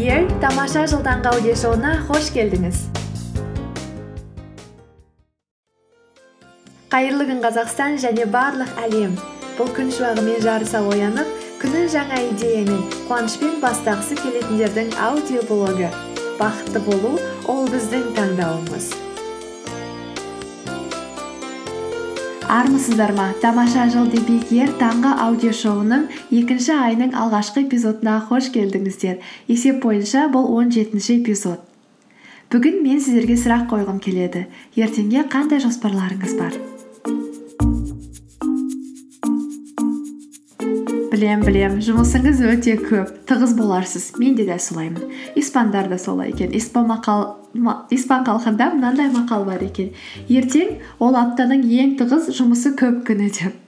Ер тамаша жыл таңғы аудиошоуына қош келдіңіз қайырлы күн қазақстан және барлық әлем бұл күн шуағымен жарыса оянып күнін жаңа идеямен қуанышпен бастағысы келетіндердің аудиоблогы бақытты болу ол біздің таңдауымыз армысыздар ма тамаша жыл ер таңғы аудиошоуының екінші айының алғашқы эпизодына қош келдіңіздер. Есеп бойынша бұл он жетінші эпизод. Бүгін мен сіздерге сұрақ қойғым келеді. Ертеңге қандай жоспарларыңыз бар? Білем білем жұмысыңыз өте көп. Тығыз боларсыз. Мен де солаймын. Испандар да солай екен. Испан, испан халқында мынандай мақал бар екен. Ертең ол аптаның ең тығыз жұмысы көп күні деп.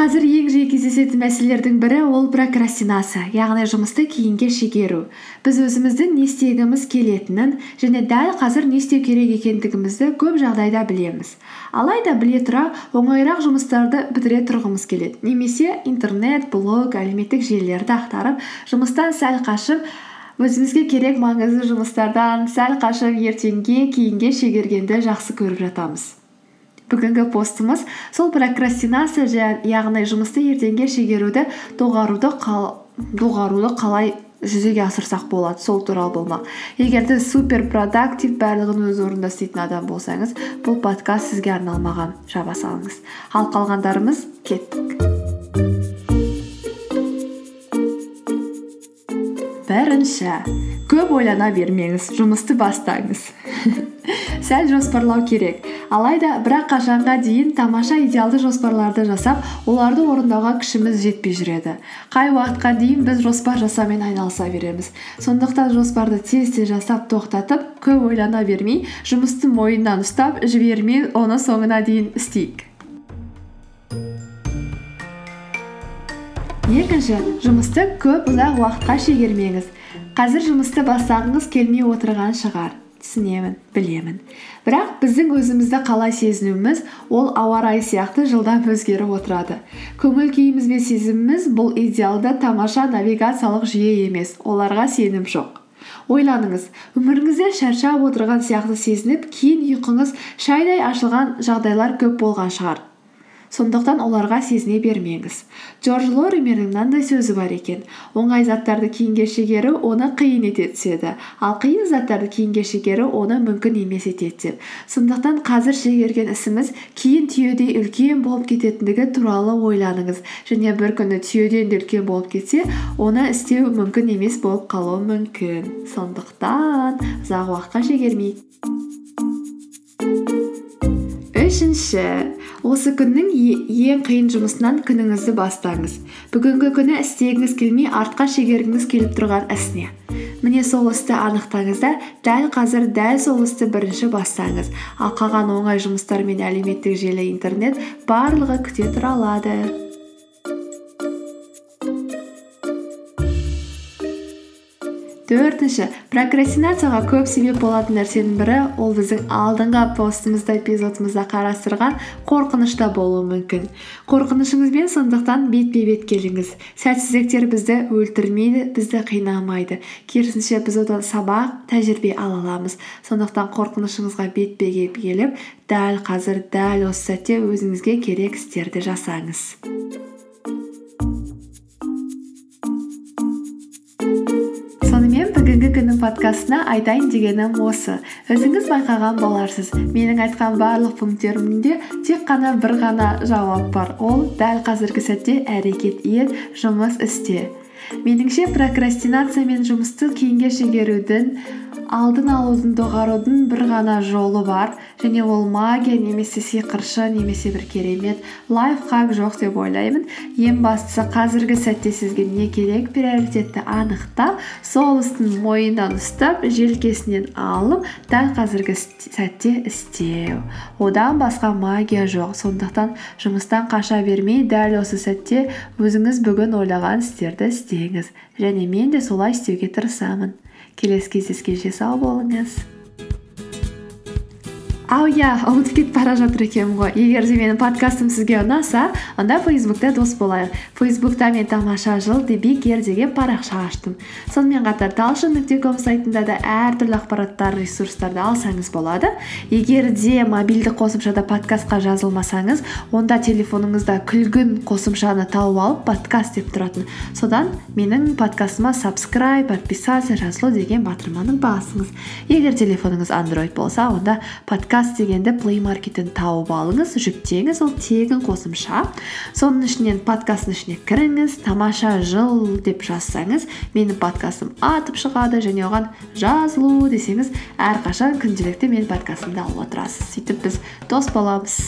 Қазір ең жиі кездесетін мәселелердің бірі ол прокрастинация яғни жұмысты кейінге шегеру. Біз өзіміздің не істегіміз келетінін және дәл қазір не істеу керек екендігімізді көп жағдайда білеміз. Алайда біле тұра оңайырақ жұмыстарды бітіре тұрғымыз келеді. Немесе интернет блог әлеуметтік желілерді ақтарып жұмыстан сәл қашып өзімізге керек маңызды жұмыстардан сәл қашып ертеңге кейінге шегергенді жақсы көріп жатамыз. Бүгінгі постымыз сол прокрастинация яғни жұмысты ертеңге шегеруді доғаруды қалай жүзеге асырсақ болады сол туралы болмақ. Егер де супер продактив барлығын өз орнында істейтін адам болсаңыз бұл подкаст сізге арналмаған. Жаба салыңыз. Ал қалғандарымыз кеттік. Бірінші көп ойлана бермеңіз жұмысты бастаңыз. Сәл жоспарлау керек. Алайда бірақ қашанға дейін тамаша идеалды жоспарларды жасап оларды орындауға күшіміз жетпей жүреді. Қай уақытқа дейін біз жоспар жасаумен айналыса береміз. Сондықтан жоспарды тез тез жасап тоқтатып көп ойлана бермей жұмысты мойнынан ұстап жібермей оны соңына дейін істейік. Екінші жұмысты көп ұзақ уақытқа шегермеңіз. Қазір жұмысты бастағыңыз келмей отырған шығар түсінемін білемін. Бірақ біздің өзімізді қалай сезінуіміз ол ауа райы сияқты жылдам өзгеріп отырады. Көңіл күйіміз бен сезіміміз бұл идеалды тамаша навигациялық жүйе емес оларға сенім жоқ. Ойланыңыз өміріңізде шаршап отырған сияқты сезініп кейін ұйқыңыз шайдай ашылған жағдайлар көп болған шығар. Сондықтан оларға сезіне бермеңіз. Джордж лоримердің мынандай сөзі бар екен. Оңай заттарды кейінге шегеру оны қиын ете түседі ал қиын заттарды кейінге шегеру оны мүмкін емес етеді деп сондықтан қазір шегерген ісіміз кейін түйедей үлкен болып кететіндігі туралы ойланыңыз. Және бір күні түйеден де үлкен болып кетсе оны істеу мүмкін емес болып қалуы мүмкін. Сондықтан ұзақ уақытқа шегермейік үшінші осы күннің ең қиын жұмысынан күніңізді бастаңыз. Бүгінгі күні істегіңіз келмей артқа шегергіңіз келіп тұрған іс не міне сол істі анықтаңыз да дәл қазір дәл сол істі бірінші бастаңыз. Ал қалған оңай жұмыстар мен әлеуметтік желі интернет барлығы күте тұра алады. Төртінші прокрастинацияға көп себеп болатын нәрсенің бірі ол біздің алдыңғы постымызда эпизодымызда қарастырған қорқынышта болуы мүмкін. Қорқынышыңызбен сондықтан бетпе бет келіңіз. Сәтсіздіктер бізді өлтірмейді бізді қинамайды. Керісінше біз одан сабақ тәжірибе ала аламыз. Сондықтан қорқынышыңызға бетпе бет келіп дәл қазір дәл осы сәтте өзіңізге керек істерді жасаңыз. Бүгінгі күннің подкастына айтайын дегенім осы. Өзіңіз байқаған боларсыз. Менің айтқан барлық пункттерімде тек қана бір ғана жауап бар. Ол дәл қазіргі сәтте әрекет ет жұмыс істе. Меніңше прокрастинация мен жұмысты кейінге шегерудің алдын алудың доғарудың бір ғана жолы бар. Және ол магия немесе сиқыршы немесе бір керемет лайфхак жоқ деп ойлаймын. Ең бастысы қазіргі сәтте сізге не керек? Приоритетті анықтап сол істің мойнынан ұстап желкесінен алып дәл қазіргі сәтте істеу. Одан басқа магия жоқ. Сондықтан жұмыстан қаша бермей дәл осы сәтте өзіңіз бүгін ойлаған істерді істеңіз және мен де солай істеуге тырысамын. Келесі кездескенше сау болыңыз. Ау иә ұмытып кетіп бара жатыр екенмін ғой. Егер де менің подкастым сізге ұнаса онда фейсбукте дос болайық. Фейсбукта мен тамаша жыл дебикер деген парақша аштым. Сонымен қатар талшын нүкте ком сайтында да әртүрлі ақпараттар ресурстарды алсаңыз болады. Егер де мобильді қосымшада подкастқа жазылмасаңыз онда телефоныңызда күлгін қосымшаны тауып алып подкаст деп тұратын. Содан менің подкастыма сабскрайб подписаться жазылу деген батырманы басыңыз. Егер телефоныңыз андроид болса онда подкаст дегенді плей маркеттен тауып алыңыз жүктеңіз ол тегін қосымша. Соның ішінен подкасттың ішіне кіріңіз тамаша жыл деп жазсаңыз менің подкастым атып шығады және оған жазылу десеңіз әрқашан күнделікті менің подкастымды алып отырасыз. Сөйтіп біз дос боламыз.